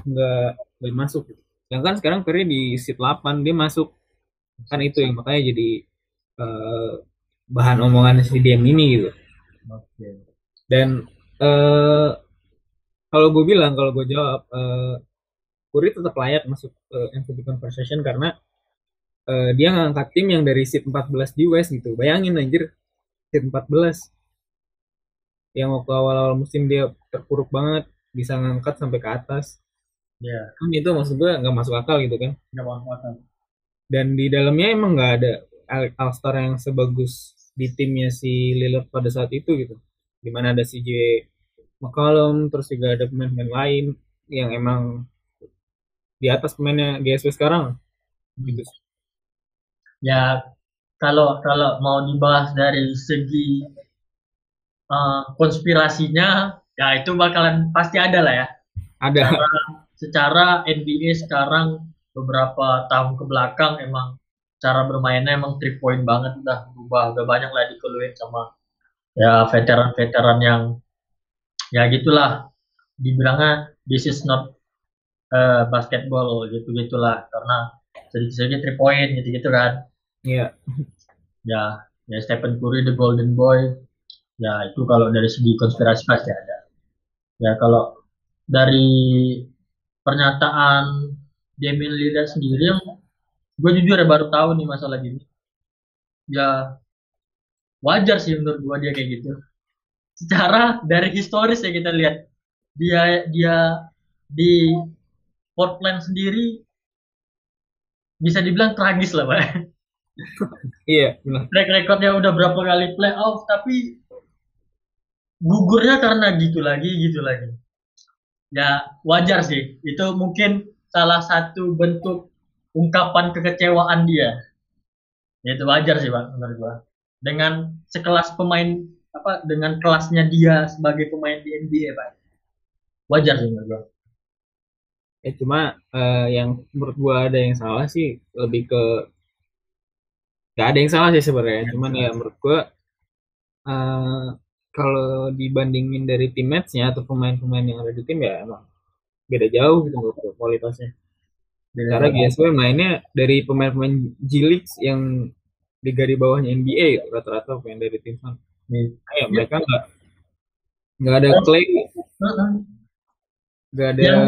nggak nggak masuk. Yang kan sekarang Curry di seat 8 dia masuk. Kan itu yang makanya jadi uh, bahan omongan si DM ini gitu. Okay. dan uh, kalau gue bilang kalau gue jawab uh, Curry tetap layak masuk uh, MVP conversation karena uh, dia ngangkat tim yang dari seat 14 di West gitu. Bayangin anjir seat 14 yang waktu awal-awal musim dia terpuruk banget bisa ngangkat sampai ke atas. Ya kan itu maksud gue nggak masuk akal gitu kan. Nggak masuk akal. Dan di dalamnya emang nggak ada All Star yang sebagus di timnya si Lillard pada saat itu gitu. Di mana ada si J McCollum terus juga ada pemain-pemain lain yang emang di atas pemainnya GSW sekarang? Gitu. Ya kalau kalau mau dibahas dari segi uh, konspirasinya ya itu bakalan pasti ada lah ya. Ada. Secara, secara NBA sekarang beberapa tahun ke belakang emang cara bermainnya emang three point banget udah berubah udah banyak lah dikeluhin sama ya veteran-veteran yang ya gitulah. Dibilangnya this is not uh, basketball gitu gitulah karena sedikit-sedikit three point gitu gitu kan Iya. Ya, ya Stephen Curry the Golden Boy. Ya itu kalau dari segi konspirasi pasti ada. Ya kalau dari pernyataan Damian Lillard sendiri yang gue jujur ya baru tahu nih masalah gini. Ya wajar sih menurut gue dia kayak gitu. Secara dari historis ya kita lihat dia dia di Portland sendiri bisa dibilang tragis lah pak. Iya benar. Track recordnya udah berapa kali playoff tapi gugurnya karena gitu lagi gitu lagi. Ya wajar sih. Itu mungkin salah satu bentuk ungkapan kekecewaan dia. Ya itu wajar sih bang menurut gua. Dengan sekelas pemain apa dengan kelasnya dia sebagai pemain di NBA pak. Wajar sih menurut gua ya cuma uh, yang menurut gua ada yang salah sih lebih ke gak ada yang salah sih sebenarnya. Cuman ya menurut gua uh, kalau dibandingin dari tim matchnya atau pemain-pemain yang ada di tim ya emang beda jauh gitu menurut gua kualitasnya. Karena GSW mainnya dari pemain-pemain G yang di garis bawahnya NBA rata-rata pemain dari tim sana. Ya, mereka nggak nggak ada Clay, nggak ada yang,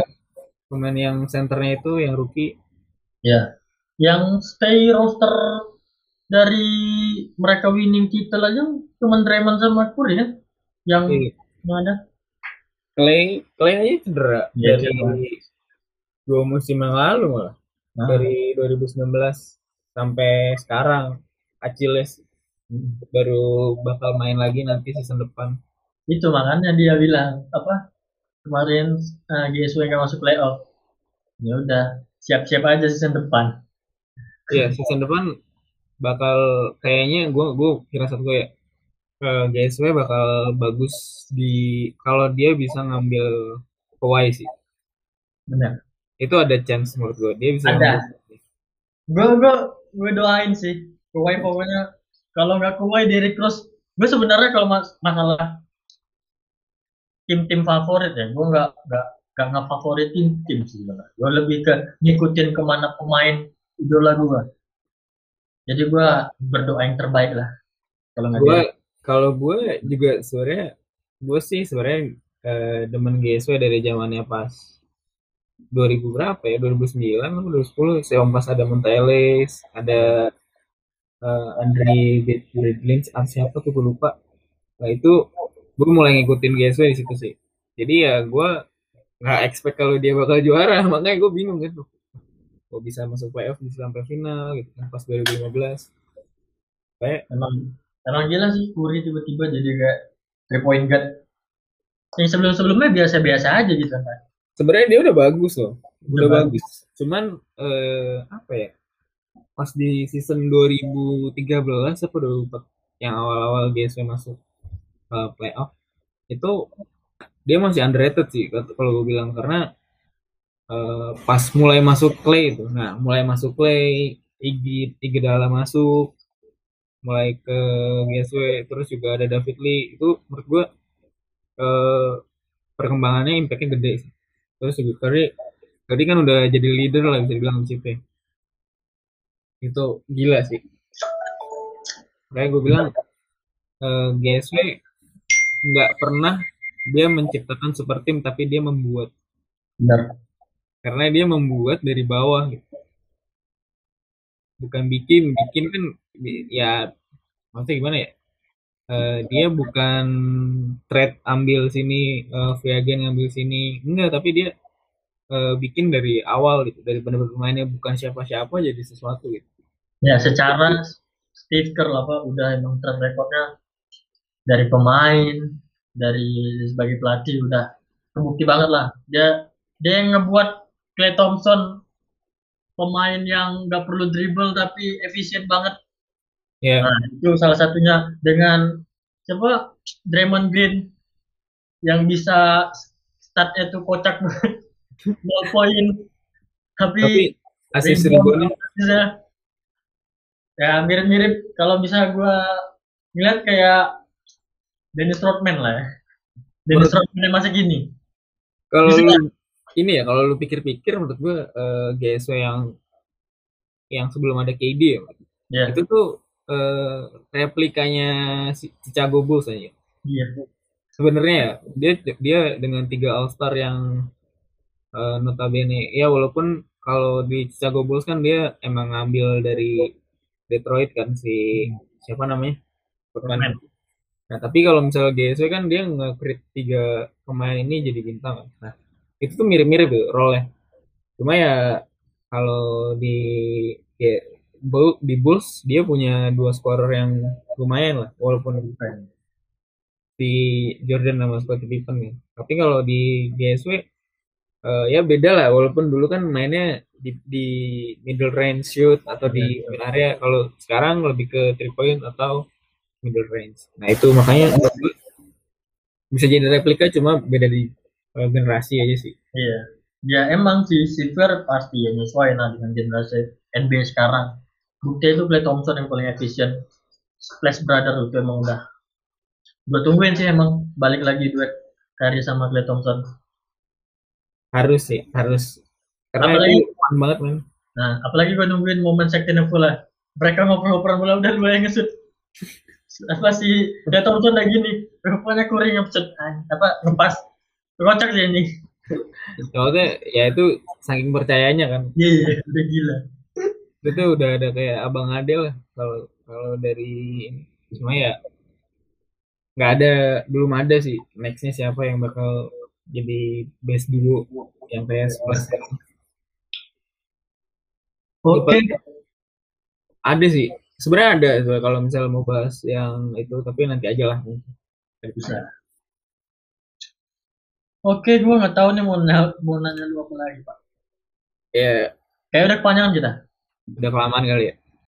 pemain yang centernya itu yang rookie. Ya, yang stay roster dari mereka winning title aja cuma Draymond sama Curry kan, yang iya. ada. Clay, Clay aja cedera ya, dari dua musim yang lalu malah nah. dari 2019 sampai sekarang Achilles hmm. baru bakal main lagi nanti season depan itu makanya dia bilang apa kemarin uh, GSW nggak masuk playoff. Ya udah siap-siap aja season depan. Iya season depan bakal kayaknya gue gue kira satu ya uh, GSW bakal bagus di kalau dia bisa ngambil Kawhi sih. Benar. Itu ada chance menurut gue dia bisa ada. gue gue gue doain sih Kawhi pokoknya kalau nggak Kawhi Derrick Rose gue sebenarnya kalau mas masalah tim-tim favorit ya. Gue nggak nggak nggak ngefavoritin tim sih gue lebih ke ngikutin ke mana pemain idola gue jadi gue berdoa yang terbaik lah. Kalau gue kalau gue juga sebenarnya gue sih sebenarnya eh, demen GSW dari zamannya pas 2000 berapa ya? 2009 atau 2010 saya pas ada Monteles ada uh, Andre Bridlins ah, siapa tuh gue lupa. Nah itu gue mulai ngikutin GSW di situ sih. Jadi ya gue nggak expect kalau dia bakal juara. Makanya gue bingung gitu kok bisa masuk playoff bisa sampai final gitu kan pas 2015 kayak emang emang gila sih Curry tiba-tiba jadi kayak three point guard. Yang sebelum-sebelumnya biasa-biasa aja gitu kan sebenarnya dia udah bagus loh. Udah, udah bagus. bagus. Cuman eh, apa ya pas di season 2013 apa 2004 yang awal-awal GSW masuk uh, playoff itu dia masih underrated sih kalau gue bilang. Karena uh, pas mulai masuk Clay itu nah mulai masuk Clay Igi Iguodala masuk mulai ke GSW terus juga ada David Lee itu menurut gue uh, perkembangannya impactnya gede sih. Terus juga Curry Curry kan udah jadi leader lah bisa dibilang CP itu gila sih. Kayak gue bilang uh, eh, GSW nggak pernah dia menciptakan super tim tapi dia membuat. Benar. Karena dia membuat dari bawah gitu. Bukan bikin bikin kan ya maksudnya gimana ya? Uh, dia bukan trade ambil sini uh, free agent ambil sini. Enggak tapi dia uh, bikin dari awal gitu. Dari benar-benar pemainnya bukan siapa-siapa jadi sesuatu gitu. Ya secara Steve Kerr apa udah emang track recordnya dari pemain dari sebagai pelatih udah terbukti banget lah. Dia dia yang ngebuat Clay Thompson pemain yang nggak perlu dribble tapi efisien banget. Yeah. Nah, itu salah satunya dengan siapa? Draymond Green yang bisa statnya tuh kocak nol poin. Tapi, tapi asis reboundnya ya mirip-mirip. Kalau bisa gue ngeliat kayak Dennis Rodman lah ya Dennis Rodman masih gini kalau lu, ini ya kalau lu pikir-pikir menurut gue uh, GSW yang yang sebelum ada KD ya yeah. itu tuh uh, replikanya Chicago Bulls aja. Iya. Sebenarnya ya, dia dia dengan tiga All Star yang uh, notabene ya walaupun kalau di Chicago Bulls kan dia emang ngambil dari Detroit kan si siapa namanya? Pemain. Nah, tapi kalau misalnya GSW kan dia nge-create tiga pemain ini jadi bintang. Nah, itu tuh mirip-mirip tuh role-nya. Cuma ya kalau di ya, di Bulls dia punya dua scorer yang lumayan lah walaupun di Jordan sama Scottie Pippen ya. Tapi kalau di GSW uh, ya beda lah walaupun dulu kan mainnya di, di middle range shoot atau di mid area kalau sekarang lebih ke three point atau middle range. Nah itu makanya bisa jadi replika cuma beda di uh, generasi aja sih. Iya. Ya emang si Silver pasti ya nyesuaiin lah dengan generasi NBA sekarang. Bukti itu Clay Thompson yang paling efisien. Splash Brother itu emang udah. Gue tungguin sih emang balik lagi duet Curry sama Clay Thompson. Harus sih, harus. Karena apalagi, itu fun banget man. Nah, apalagi gue nungguin momen second lah. Mereka ngobrol-ngobrol bola udah dua yang ngesut. Apa sih Clay Thompson lagi nih, rupanya kuring ngepecut apa ngepas. Kocak sih ini. Soalnya ya itu saking percayanya kan. Iya, yeah, udah gila. Itu udah ada kayak abang Adel lah kalau kalau dari cuma ya nggak ada belum ada sih nextnya siapa yang bakal jadi best dulu yang PS plus. Oke. Okay. Ada sih. Sebenarnya ada kalau misalnya mau bahas yang itu tapi nanti aja lah. Bisa. Oke, gue nggak tahu nih mau nanya, mau nanya lu apa lagi, Pak. Ya. Yeah. Kayak udah kepanjangan kita. Udah kelamaan kali ya.